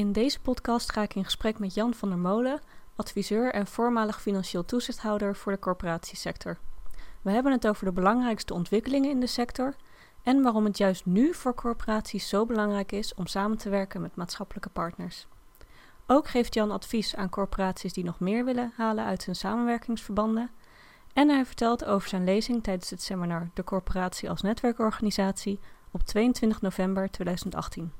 In deze podcast ga ik in gesprek met Jan van der Molen, adviseur en voormalig financieel toezichthouder voor de corporatiesector. We hebben het over de belangrijkste ontwikkelingen in de sector en waarom het juist nu voor corporaties zo belangrijk is om samen te werken met maatschappelijke partners. Ook geeft Jan advies aan corporaties die nog meer willen halen uit hun samenwerkingsverbanden. En hij vertelt over zijn lezing tijdens het seminar De Corporatie als Netwerkorganisatie op 22 november 2018.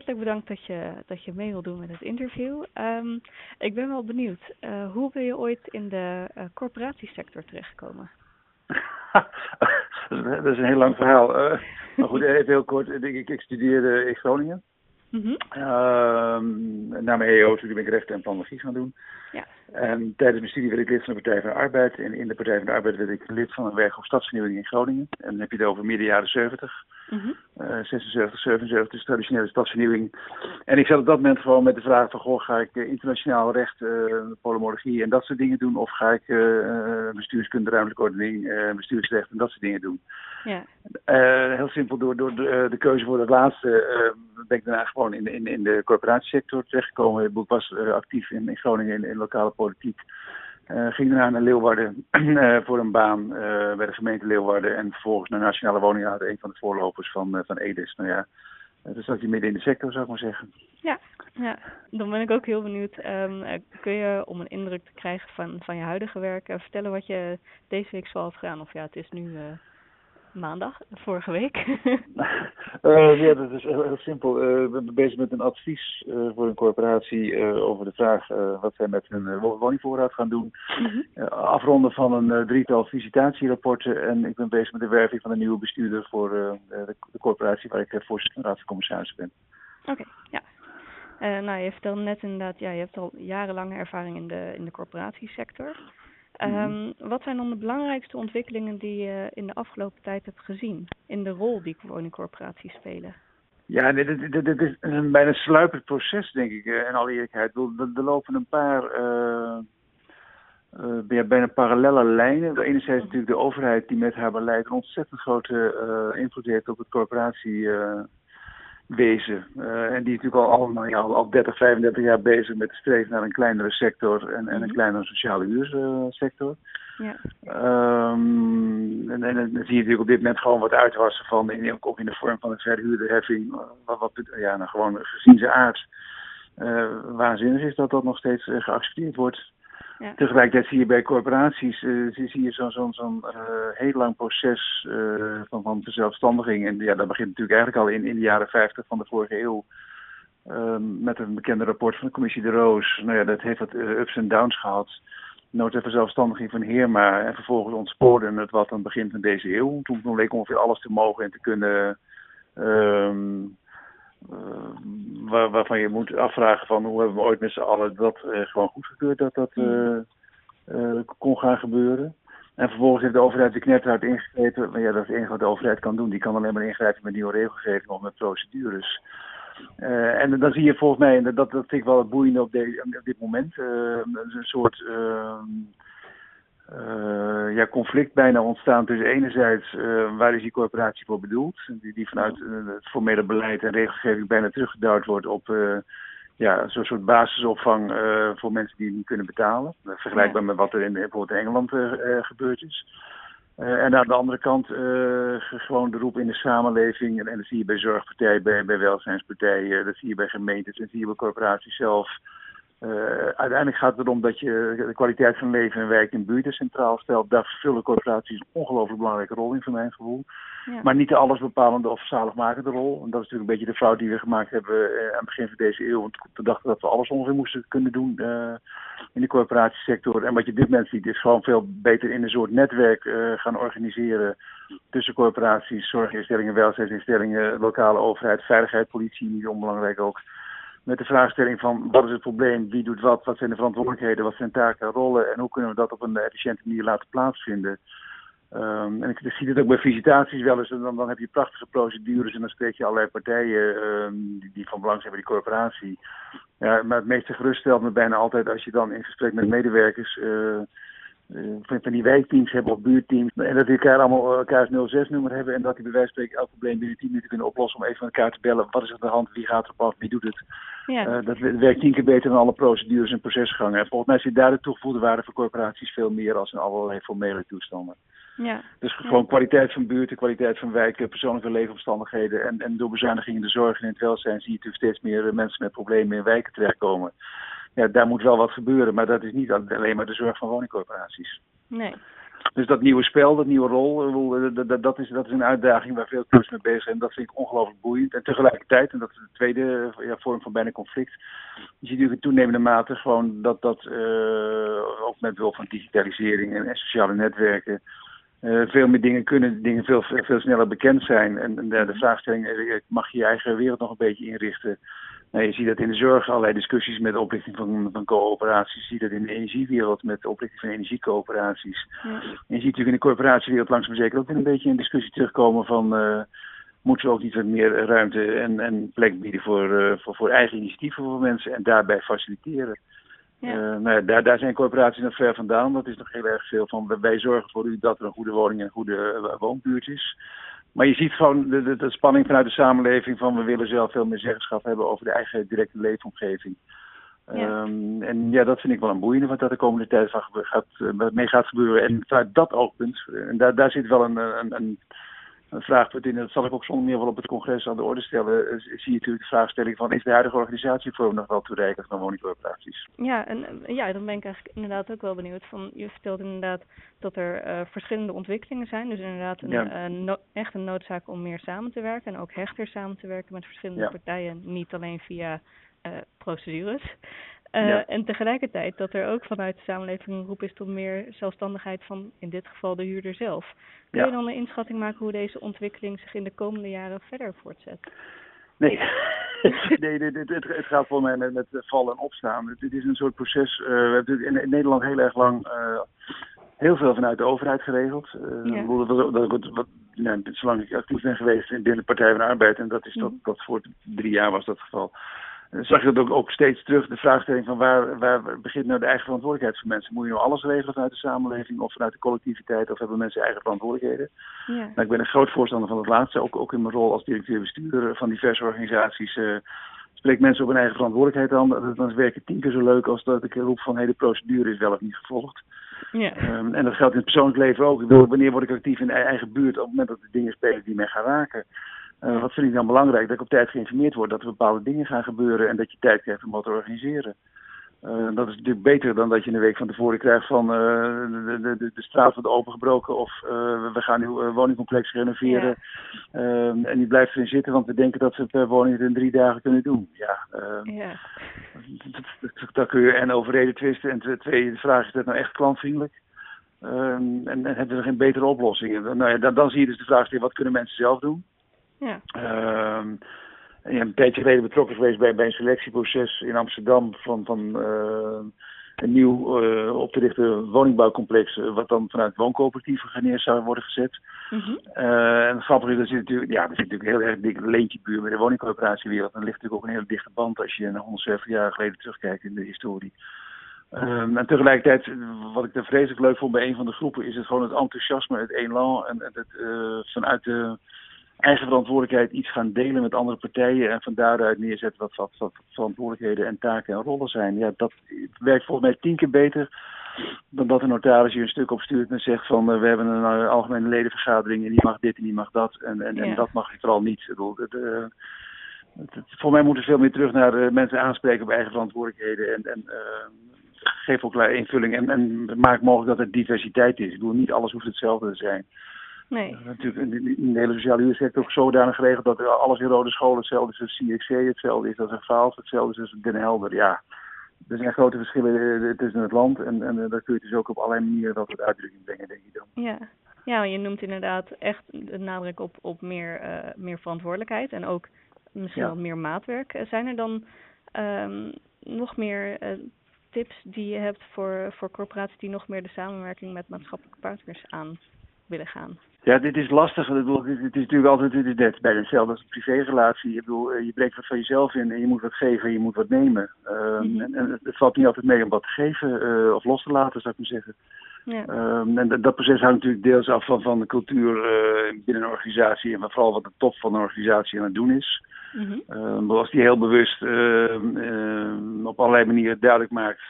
Hartelijk bedankt dat je, dat je mee wil doen met het interview. Ehm, ik ben wel benieuwd, uh, hoe ben je ooit in de uh, corporatiesector terechtgekomen? dat is een heel lang verhaal. Uh, maar goed, even heel kort. Ik, ik studeerde in Groningen. Mm -hmm. uh, na mijn EO-studie ben ik rechten en planologie gaan doen. Ja. En tijdens mijn studie werd ik lid van de Partij van de Arbeid. En in de Partij van de Arbeid werd ik lid van een werkgroep Stadsvernieuwing in Groningen. En dan heb je het over midden jaren 70. Mm -hmm. uh, 76, 77, dus traditionele stadsvernieuwing. En ik zat op dat moment gewoon met de vraag van... Goh, ga ik uh, internationaal recht, uh, polymorgie en dat soort dingen doen? Of ga ik uh, bestuurskunde, ruimtelijke ordening, bestuursrecht en dat soort dingen doen? Ja. heel simpel, door, door de, de, keuze voor het laatste ben ik daarna gewoon in, in, in de corporatiesector terechtgekomen. Ik was actief in, in Groningen in, in lokale politiek. Uh, ging daarna naar Leeuwarden uh, voor een baan uh, bij de gemeente Leeuwarden. En vervolgens naar Nationale Woningraad, een van de voorlopers van, van EDIS. Nou ja, dus zat je midden in de sector, zou ik maar zeggen. Ja, ja. dan ben ik ook heel benieuwd. Um, kun je, om een indruk te krijgen van, van je huidige werk, vertellen wat je deze week zal heeft gedaan? Of ja, het is nu maandag, vorige week. uh, ja, dat is heel, heel simpel. Uh, ik ben bezig met een advies uh, voor een corporatie over de vraag wat zij met hun woningvoorraad gaan doen. Mm-hmm. afronden van een drietal visitatierapporten. En ik ben bezig met de werving van een nieuwe bestuurder voor de, de, corporatie waar ik voorzitter van de Raad van Commissarissen ben. Oké, ja. nou, je vertelde net inderdaad, ja, je hebt al jarenlange ervaring in de, in de corporatiesector. Um, wat zijn dan de belangrijkste ontwikkelingen die je in de afgelopen tijd hebt gezien in de rol die woningcorporaties spelen? Ja, dit, dit, dit, is een bijna sluipend proces, denk ik, in alle eerlijkheid. Er, lopen een paar uh, uh, bijna parallele lijnen. Enerzijds natuurlijk de overheid die met haar beleid een ontzettend grote uh, invloed heeft op het corporatie wezen. Uh, en die natuurlijk al, allemaal, ja, al 30, 35 jaar bezig met de streven naar een kleinere sector en, en een mhm. kleinere sociale huursector. ja. Um, en, en, dan zie je natuurlijk op dit moment gewoon wat uitwassen van, in, ook in de vorm van een verhuurderheffing, wat, wat ja, nou, gewoon gezien zijn aard. Uh, waanzinnig is dat dat nog steeds geaccepteerd wordt. Tegelijkertijd zie je bij corporaties uh, zie, je zo'n zo, zo uh, heel lang proces uh, van, van verzelfstandiging. En ja, dat begint natuurlijk eigenlijk al in, in de jaren 50 van de vorige eeuw. Ehm, met een bekende rapport van de commissie De Roos. Nou ja, dat heeft wat ups en downs gehad. Nood en verzelfstandiging van Heerma. En vervolgens ontspoorde het wat aan het begin van deze eeuw. Toen leek ongeveer alles te mogen en te kunnen. Um, waar, waarvan je moet afvragen van hoe hebben we ooit met z'n allen dat uh, gewoon goedgekeurd dat dat uh, kon gaan gebeuren. En vervolgens heeft de overheid de knetterhard ingegrepen. Maar ja, dat is het enige wat de overheid kan doen. Die kan alleen maar ingrijpen met nieuwe regelgeving of met procedures. en dan zie je volgens mij, en dat, dat vind ik wel het boeiende op, op dit moment, een soort ehm, uh, ja, conflict bijna ontstaan tussen enerzijds uh, waar is die corporatie voor bedoeld, die, die vanuit uh, het formele beleid en regelgeving bijna teruggedouwd wordt op ja, zo'n soort basisopvang voor mensen die het niet kunnen betalen. vergelijkbaar met wat er in bijvoorbeeld Engeland gebeurd is. en aan de andere kant gewoon de roep in de samenleving, en, en dat zie je bij zorgpartijen, bij, bij welzijnspartijen, dat zie je bij gemeentes en zie je bij corporaties zelf. Uh, uiteindelijk gaat het erom dat je de kwaliteit van leven en werk in buurten centraal stelt. Daar vervullen corporaties een ongelooflijk belangrijke rol in, van mijn gevoel. Ja. Maar niet de allesbepalende of zaligmakende rol. En dat is natuurlijk een beetje de fout die we gemaakt hebben uh, aan het begin van deze eeuw. Want we dachten dat we alles ongeveer moesten kunnen doen uh, in de corporatiesector. En wat je dit moment ziet is gewoon veel beter in een soort netwerk gaan organiseren. Tussen corporaties, zorginstellingen, welzijnsinstellingen, lokale overheid, veiligheid, politie, niet onbelangrijk ook met de vraagstelling van wat is het probleem, wie doet wat, wat zijn de verantwoordelijkheden, wat zijn taken en rollen? En hoe kunnen we dat op een efficiënte manier laten plaatsvinden. Um, en ik, zie het ook bij visitaties wel eens, dan, dan heb je prachtige procedures en dan spreek je allerlei partijen um, die, die, van belang zijn bij die corporatie. Ja, maar het meeste gerust stelt me bijna altijd als je dan in gesprek met medewerkers uh, van die wijkteams hebben of buurteams. En dat die elkaar allemaal elkaars 06-nummer hebben. En dat die bij wijze van spreken elk probleem binnen 10 minuten kunnen oplossen. Om even met elkaar te bellen. Wat is er aan de hand? Wie gaat erop af? Wie doet het? Ja. dat werkt tien keer beter dan alle procedures en procesgangen. En volgens mij zit daar de toegevoegde waarde voor corporaties veel meer als in allerlei formele toestanden. Ja. Dus gewoon kwaliteit van buurt, kwaliteit van wijken, persoonlijke leefomstandigheden. En, en door bezuinigingen in de zorg en in het welzijn zie je natuurlijk steeds meer eh, mensen met problemen in wijken terechtkomen. Ja, daar moet wel wat gebeuren, maar dat is niet alleen maar de zorg van woningcorporaties. Nee. Dus dat nieuwe spel, dat nieuwe rol, eh, dat, dat, is, dat is een uitdaging waar veel clubs mee bezig zijn. En dat vind ik ongelooflijk boeiend. En tegelijkertijd, en dat is de tweede ja, vorm van bijna conflict, je ziet natuurlijk in toenemende mate gewoon dat dat, uh, ook met behulp van digitalisering en sociale netwerken, uh, veel meer dingen kunnen, dingen veel, veel sneller bekend zijn. En, en de, vraagstelling, eh, mag je je eigen wereld nog een beetje inrichten? Nou, je ziet dat in de zorg allerlei discussies met de oprichting van, van coöperaties. Je ziet dat in de energiewereld met de oprichting van energiecoöperaties. Ja. En je ziet natuurlijk in de corporatiewereld langzaam zeker ook weer een beetje een discussie terugkomen van... Uh, moeten we ook niet wat meer ruimte en, en plek bieden voor, uh, voor, voor eigen initiatieven voor mensen en daarbij faciliteren. Ja. Uh, nou ja, daar, daar zijn corporaties nog ver vandaan. Dat is nog heel erg veel van wij zorgen voor u dat er een goede woning en een goede woonbuurt is. Maar je ziet gewoon de, de, de, spanning vanuit de samenleving van we willen zelf veel meer zeggenschap hebben over de eigen directe leefomgeving. Ja. Um, en ja, dat vind ik wel een boeiende wat dat de komende tijd van gaat, mee gaat gebeuren. En vanuit dat oogpunt, en daar, daar zit wel een, een, een een vraagpunt in, dat zal ik ook zonder meer wel op het congres aan de orde stellen, eh, zie je natuurlijk de vraagstelling van is de huidige organisatievorm nog wel toereikend van woningcorporaties? Ja, en eh, ja, dan ben ik eigenlijk inderdaad ook wel benieuwd. Van, je vertelt inderdaad dat er uh, verschillende ontwikkelingen zijn, dus inderdaad een, uh, echt een noodzaak om meer samen te werken en ook hechter samen te werken met verschillende partijen, niet alleen via procedures. Uh, En tegelijkertijd dat er ook vanuit de samenleving een roep is tot meer zelfstandigheid van in dit geval de huurder zelf. Kun je dan een inschatting maken hoe deze ontwikkeling zich in de komende jaren verder voortzet? Nee, nee dit, dit, het, het, gaat voor mij met, met vallen en opstaan. Dit is een soort proces. Uh, we hebben in, in, Nederland heel erg lang uh, heel veel vanuit de overheid geregeld. Uh, ja. dat, dat, wat, nou, zolang ik actief ben geweest binnen de Partij van de Arbeid, en dat is dat, mhm. dat voor drie jaar was dat het geval zag je dat ook, ook steeds terug, de vraagstelling van waar, waar begint nou de eigen verantwoordelijkheid van mensen? Moet je nou alles regelen vanuit de samenleving of vanuit de collectiviteit of hebben mensen eigen verantwoordelijkheden? Ja. Nou, ik ben een groot voorstander van het laatste, ook, ook in mijn rol als directeur-bestuurder van diverse organisaties. Uh, spreek mensen op hun eigen verantwoordelijkheid aan, dan is werken tien keer zo leuk als dat ik roep van hey, de procedure is wel of niet gevolgd. Ja. Um, en dat geldt in het persoonlijk leven ook. Ik bedoel, wanneer word ik actief in de eigen buurt op het moment dat er dingen spelen die mij gaan raken? Uh, wat vind ik dan belangrijk? Dat ik op tijd geïnformeerd word dat er bepaalde dingen gaan gebeuren en dat je tijd krijgt om wat te organiseren. Uh, dat is natuurlijk beter dan dat je een week van tevoren krijgt van uh, de, de, de, de, straat wordt opengebroken of we gaan uw woningcomplex renoveren. Ja. en die blijft erin zitten, want we denken dat we per woning het in drie dagen kunnen doen. Ja, ja. Dat, kun je en over reden twisten. En twee, de vraag is dat nou echt klantvriendelijk? en, en hebben we geen betere oplossingen? Nou ja, dan, dan zie je dus de vraag wat kunnen mensen zelf doen? Ja. Uh, en een tijdje geleden betrokken geweest bij, bij een selectieproces in Amsterdam van, van uh, een nieuw uh, op te richten woningbouwcomplex, eh, wat dan vanuit wooncoöperatieven geneerd zou worden gezet. Mm -hmm. en grappig is, er zit natuurlijk, ja, er zit natuurlijk heel erg dik leentje buur met de woningcoöperatiewereld. Dan ligt natuurlijk ook een hele dichte band als je naar 170 jaar geleden terugkijkt in de historie. Um, en tegelijkertijd, wat ik er vreselijk leuk vond bij een van de groepen, is het gewoon het enthousiasme, het elan en het, uh, vanuit de eigen verantwoordelijkheid iets gaan delen met andere partijen en van daaruit neerzetten wat, wat, wat verantwoordelijkheden en taken en rollen zijn. Ja, dat werkt volgens mij tien keer beter dan dat een notaris je een stuk opstuurt en zegt van uh, we hebben een uh, algemene ledenvergadering en die mag dit en die mag dat en, en, en dat mag je vooral niet. De, voor mij moeten we veel meer terug naar uh, mensen aanspreken op eigen verantwoordelijkheden en, en geef ook invulling en, en maak mogelijk dat er diversiteit is. Ik bedoel, niet alles hoeft hetzelfde te zijn. Nee. Uh, natuurlijk in de hele sociale huursector ook zodanig geregeld dat alles in rode scholen hetzelfde is als CXC, hetzelfde is als een Vaals, hetzelfde is als Den Helder. Ja, er zijn grote verschillen eh, tussen het land en, en uh, daar kun je dus ook op allerlei manieren wel tot uitdrukking brengen, denk ik dan. Ja. Ja, je noemt inderdaad echt de nadruk op, op meer, uh, meer verantwoordelijkheid en ook misschien ja. wat meer maatwerk. Zijn er dan um, nog meer tips die je hebt voor, voor corporaties die nog meer de samenwerking met maatschappelijke partners aan willen gaan? Ja, dit is lastig. Ik bedoel, het is natuurlijk altijd het net bij hetzelfde als een privérelatie. Ik bedoel, je breekt wat van jezelf in en je moet wat geven en je moet wat nemen. Ehm, en, en, het valt niet altijd mee om wat te geven of los te laten, zou ik maar zeggen. Ja. Um, en dat proces hangt natuurlijk deels af van, van de cultuur uh, binnen een organisatie en vooral wat de top van de organisatie aan het doen is. Mm -hmm. als die heel bewust op allerlei manieren duidelijk maakt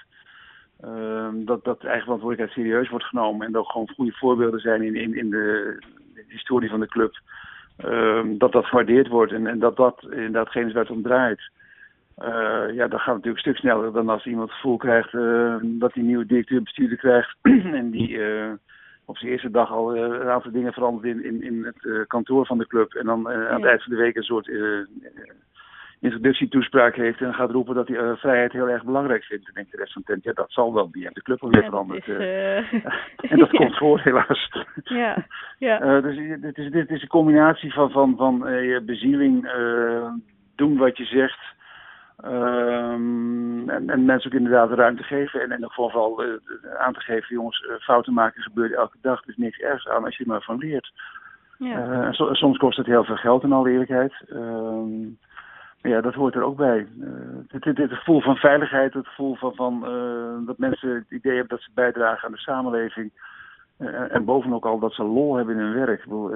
dat, dat eigen verantwoordelijkheid serieus wordt genomen en ook gewoon goede voorbeelden zijn in, in, in de, de historie van de club, dat dat gewaardeerd wordt en, en dat dat inderdaad geen is waar het om draait. Uh, ja, dan gaat natuurlijk een stuk sneller dan als iemand het gevoel krijgt uh, dat hij een nieuwe directeur-bestuurder krijgt. en die uh, op zijn eerste dag al een aantal dingen verandert in, in, in het kantoor van de club. En dan aan het eind van de week een soort introductietoespraak heeft en gaat roepen dat hij vrijheid heel erg belangrijk vindt. En denkt de rest van de tent, ja dat zal wel, die heeft de club alweer ja, veranderd. Is, en dat komt voor helaas. Ja, ja. dus dit is, dit is een combinatie van, van, van bezieling, doen wat je zegt... Um, en, en, mensen ook inderdaad ruimte geven. En in ieder geval vooral aan te geven, jongens, fouten maken gebeurt elke dag. Er is niks ergs aan als je er maar van leert. Ja. So, soms kost het heel veel geld in alle eerlijkheid. Ja, dat hoort er ook bij. Het, het, het, gevoel van veiligheid, het gevoel van, van dat mensen het idee hebben dat ze bijdragen aan de samenleving. Uh, en bovenop al dat ze lol hebben in hun werk. Bedoel,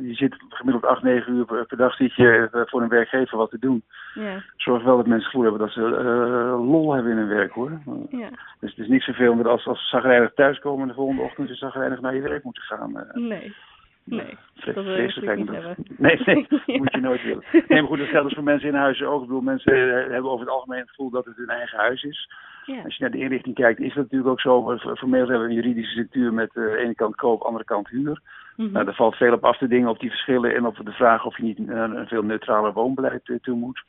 je zit gemiddeld 8, 9 uur per, dag zit je uh, voor een werkgever wat te doen. Ja. Zorg wel dat mensen het gevoel hebben dat ze lol hebben in hun werk hoor. Ja. Dus het is niet zoveel als, als ze zagrijnig thuiskomen en de volgende ochtend ze zagrijnig naar je werk moeten gaan. nee. Nee, dat wil je niet hebben. Nee, nee dat moet je nooit willen. Nee, maar goed, dat geldt dus voor mensen in huizen ook. Ik bedoel, mensen hebben over het algemeen het gevoel dat het hun eigen huis is. Ja. Als je naar de inrichting kijkt, is dat natuurlijk ook zo. Formeel hebben we een juridische structuur met uh, de ene kant koop, andere kant huur. Mm -hmm. nou, daar valt veel op af te dingen op die verschillen en op de vraag of je niet een, een veel neutraler woonbeleid toe moet.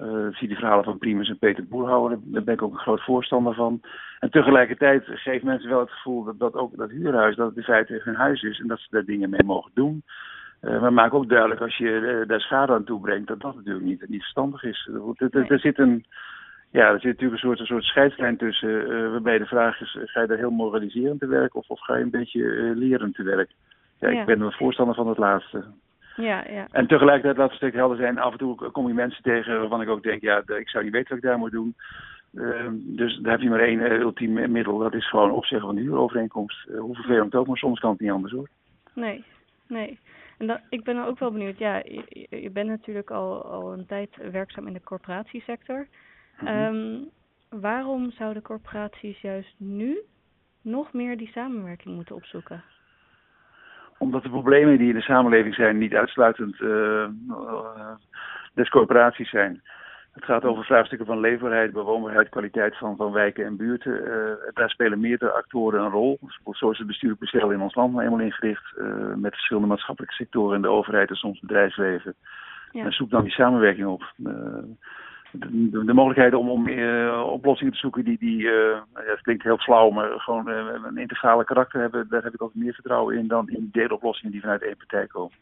Uh, zie die verhalen van Primus en Peter Boerhouwer, daar ben ik ook een groot voorstander van. En tegelijkertijd geeft mensen wel het gevoel dat, dat ook dat huurhuis, dat het in feite hun huis is en dat ze daar dingen mee mogen doen. Uh, maar maak ook duidelijk als je uh, daar schade aan toebrengt, dat dat natuurlijk niet, niet verstandig is. Er, er, er zit een, ja, er zit natuurlijk een soort, een soort scheidslijn tussen, waarbij de vraag is, ga je daar heel moraliserend te werk of, of ga je een beetje lerend te werk? Ja, ja, ik ben een voorstander van het laatste. Ja, ja. En tegelijkertijd, laat het stuk helder zijn, af en toe kom je mensen tegen waarvan ik ook denk, ja, ik zou niet weten wat ik daar moet doen. Uh, dus daar heb je maar één uh, ultiem middel, dat is gewoon opzeggen van de huurovereenkomst. Uh, hoe vervelend ook, maar soms kan het niet anders hoor. Nee, nee. En dan, ik ben ook wel benieuwd, ja, je, je bent natuurlijk al, al een tijd werkzaam in de corporatiesector. Um, waarom zouden corporaties juist nu nog meer die samenwerking moeten opzoeken? Omdat de problemen die in de samenleving zijn niet uitsluitend uh, uh, des corporaties zijn. Het gaat over vraagstukken van leefbaarheid, bewoonbaarheid, kwaliteit van, van wijken en buurten. Uh, daar spelen meerdere actoren een rol. Zo is het bestuurlijk bestel in ons land nou eenmaal ingericht. Uh, met verschillende maatschappelijke sectoren in de overheid en soms bedrijfsleven. Ja. En zoek dan die samenwerking op. Uh, de, de, mogelijkheden om, om uh, oplossingen te zoeken die, die uh, ja, het klinkt heel flauw, maar gewoon uh, een integrale karakter hebben, daar heb ik altijd meer vertrouwen in dan in deeloplossingen die vanuit één partij komen.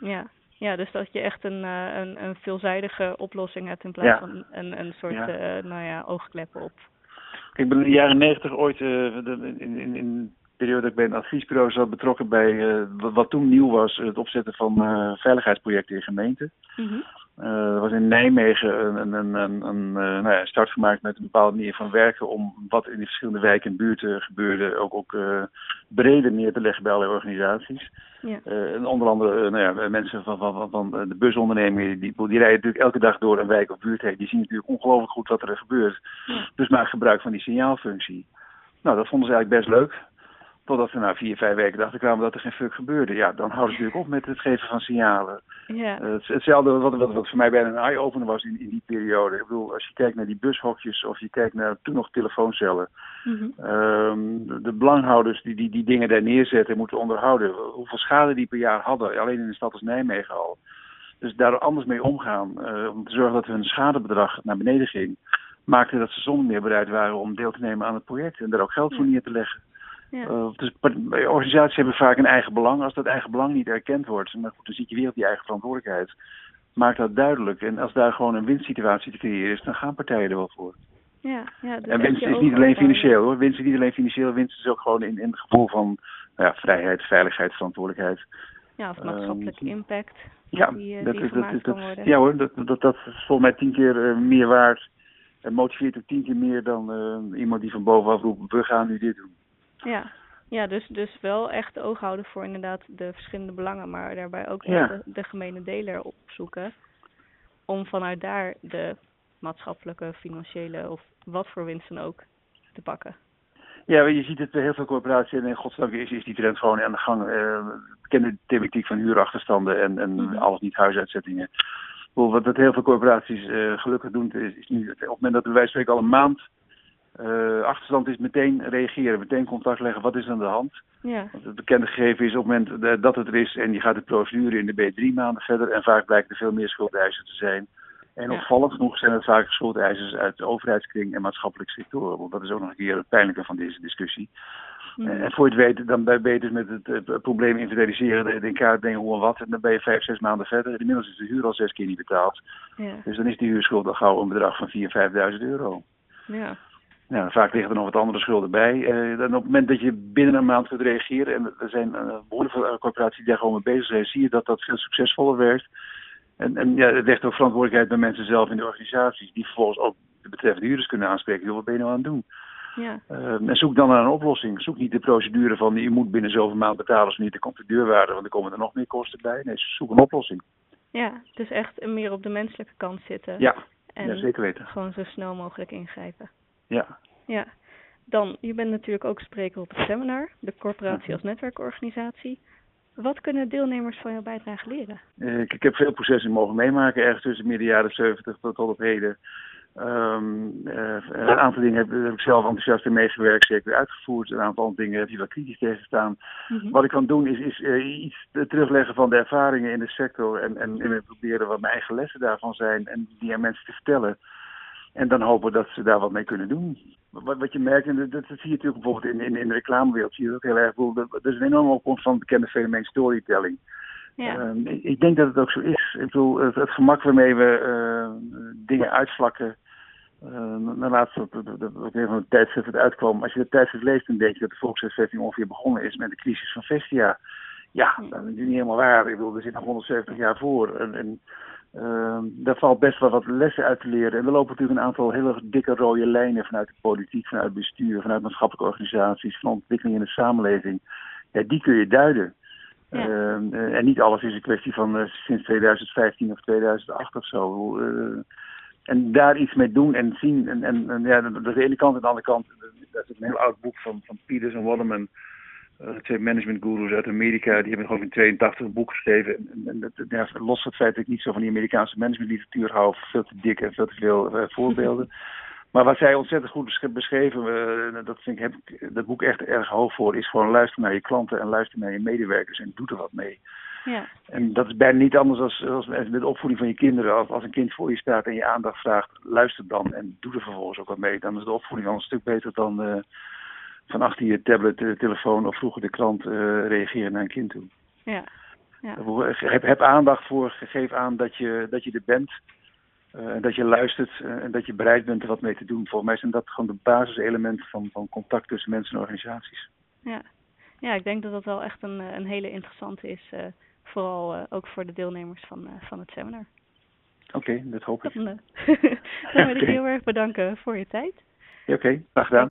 Ja, ja dus dat je echt een, een, een veelzijdige oplossing hebt in plaats van een, een soort ja. nou ja, oogkleppen op. Ik ben in de jaren negentig ooit in, in, in de periode dat ik bij een adviesbureau zat betrokken bij wat toen nieuw was, het opzetten van veiligheidsprojecten in gemeenten. Mm -hmm. Uh, er was in Nijmegen een, een, een, een uh, nou ja, start gemaakt met een bepaalde manier van werken om wat in die verschillende wijken en buurten gebeurde ook, ook uh, breder neer te leggen bij alle organisaties. Ja. en onder andere nou ja, mensen van, van, van, de busondernemingen, die, die rijden natuurlijk elke dag door een wijk of buurt heen. Die zien natuurlijk ongelooflijk goed wat er gebeurt. Ja. Dus maak gebruik van die signaalfunctie. Nou, dat vonden ze eigenlijk best leuk. Totdat ze na vier, vijf weken dachten kwamen dat er geen fuck gebeurde. Ja, dan houden ze natuurlijk op met het geven van signalen. Ja. Uh, hetzelfde wat, wat, wat voor mij bijna een eye-opener was in, in die periode. Ik bedoel, als je kijkt naar die bushokjes of je kijkt naar toen nog telefooncellen. Mm -hmm. um, de, belanghouders die, die die dingen daar neerzetten moeten onderhouden. Hoeveel schade die per jaar hadden, alleen in de stad als Nijmegen al. Dus daar anders mee omgaan, uh, om te zorgen dat hun schadebedrag naar beneden ging. Maakte dat ze zonder meer bereid waren om deel te nemen aan het project en daar ook geld voor neer te leggen. Ja. Uh, dus organisaties hebben vaak een eigen belang. Als dat eigen belang niet erkend wordt, maar goed, dan zit je weer op die eigen verantwoordelijkheid. Maak dat duidelijk. En als daar gewoon een winstsituatie te creëren is, dan gaan partijen er wel voor. Ja, ja, en winst is niet alleen financieel hoor. Winst is niet alleen financieel, winst is ook gewoon in, in het gevoel van ja, vrijheid, veiligheid, verantwoordelijkheid. Ja, of maatschappelijke Ehm, impact Ja, die, eh, dat, die is- dat, ja hoor, dat, dat, dat is volgens mij tien keer eh, meer waard. En motiveert ook tien keer meer dan eh, iemand die van bovenaf roept, we gaan nu dit doen. Ja, ja dus, dus wel echt oog houden voor inderdaad de verschillende belangen, maar daarbij ook Ja. de, de gemene deler opzoeken. Om vanuit daar de maatschappelijke, financiële of wat voor winst dan ook te pakken. Ja, je ziet het bij heel veel corporaties en in godsdank is, is die trend gewoon aan de gang. Eh, we kennen de thematiek van huurachterstanden en, en Mhm. alles niet huisuitzettingen. Wat heel veel corporaties eh, gelukkig doen, is, is nu, op het moment dat wijze van spreken al een maand eh, achterstand is, meteen reageren, meteen contact leggen. Wat is er aan de hand? Ja, Want het bekende gegeven is op het moment eh, dat het er is en je gaat de procedure in de B drie maanden verder en vaak blijkt er veel meer schuldeisers te zijn. En Ja. opvallend genoeg zijn het vaak schuldeisers uit de overheidskring en maatschappelijke sectoren. Want dat is ook nog een keer het pijnlijke van deze discussie. Mhm. En voor je het weet, dan ben je dus met het eh, probleem inventariseren, in kaart brengen hoe en wat. En dan ben je vijf, zes maanden verder. Inmiddels is de huur al zes keer niet betaald. ja, Dus dan is die huurschuld al gauw een bedrag van 4.000, 5.000 euro. ja, Nou, vaak liggen er nog wat andere schulden bij. Eh, dan op het moment dat je binnen een maand kunt reageren, en er zijn uh, behoorlijk veel corporaties die daar gewoon mee bezig zijn, zie je dat dat veel succesvoller werkt. En, en ja, het legt ook verantwoordelijkheid bij mensen zelf in de organisaties, die vervolgens ook de betreffende huurders kunnen aanspreken. Wat ben je nou aan het doen? ja, Eh, en zoek dan naar een oplossing. Zoek niet de procedure van je moet binnen zoveel maand betalen, als niet, dan komt de deurwaarde, want er komen er nog meer kosten bij. Nee, zoek een oplossing. ja. Dus echt meer op de menselijke kant zitten. Ja, en ja zeker weten. gewoon zo snel mogelijk ingrijpen. Ja. Ja. Dan, je bent natuurlijk ook spreker op het seminar, de corporatie Mhm. als netwerkorganisatie. Wat kunnen deelnemers van jouw bijdrage leren? Ik, ik heb veel processen mogen meemaken, ergens tussen midden jaren 70 tot, tot op heden. Eh, een aantal dingen heb, heb ik zelf enthousiast in meegewerkt, zeker uitgevoerd. Een aantal dingen heb je wel kritisch tegen staan. Mhm. Wat ik kan doen is, is eh, iets te- terugleggen van de ervaringen in de sector en, en, en proberen wat mijn eigen lessen daarvan zijn en die aan mensen te vertellen. En dan hopen dat ze daar wat mee kunnen doen. Wat, wat je merkt, en dat, dat zie je natuurlijk bijvoorbeeld in, in, in de reclamewereld, zie je dat heel erg. Dat is een enorme opkomst van het bekende fenomeen storytelling. Ja, Ehm, ik, ik denk dat het ook zo is. Ik bedoel, het, het gemak waarmee we eh, dingen uitvlakken. Uh, na laatst dat, dat, dat ook even een tijdschrift het uitkwam. Als je de tijdschrift leest, dan denk je dat de volkshuisvesting ongeveer begonnen is met de crisis van Vestia. Ja, dat is niet helemaal waar. Ik bedoel, er zit nog 170 jaar voor. En, en ehm, daar valt best wel wat lessen uit te leren. En er lopen natuurlijk een aantal hele dikke rode lijnen vanuit de politiek, vanuit het bestuur, vanuit maatschappelijke organisaties, van ontwikkeling in de samenleving. Ja, die kun je duiden. Ja. Ehm, eh, en niet alles is een kwestie van eh, sinds 2015 of 2008 of zo. Eh, en daar iets mee doen en zien. En, en, en ja, dat is de ene kant. En de andere kant, dat is een heel oud boek van, van Peters en Waterman. Uh, twee management gurus uit Amerika. Die hebben gewoon in 82 een boek geschreven. En, ja, los van het feit dat ik niet zo van die Amerikaanse managementliteratuur hou. Veel te dik en veel te veel uh, voorbeelden. Maar wat zij ontzettend goed beschreven, uh, dat vind ik, heb ik dat boek echt erg hoog voor, is gewoon luisteren naar je klanten en luisteren naar je medewerkers en doe er wat mee. Ja. En dat is bijna niet anders als, als met de opvoeding van je kinderen. Als, als een kind voor je staat en je aandacht vraagt, luister dan en doe er vervolgens ook wat mee. Dan is de opvoeding al een stuk beter dan uh, van achter je tablet, de telefoon of vroeger de krant uh, reageren naar een kind toe. Ja. ja. Heb, heb aandacht voor, geef aan dat je, dat je er bent. Uh, dat je luistert uh, en dat je bereid bent er wat mee te doen. Volgens mij zijn dat gewoon de basiselementen van, van contact tussen mensen en organisaties. Ja. ja, ik denk dat dat wel echt een, een hele interessante is. Uh, vooral ook voor de deelnemers van, van het seminar. Oké, okay, dat hoop ik. Dan, dan wil ik heel erg bedanken voor je tijd. Ja, Oké, okay, graag gedaan.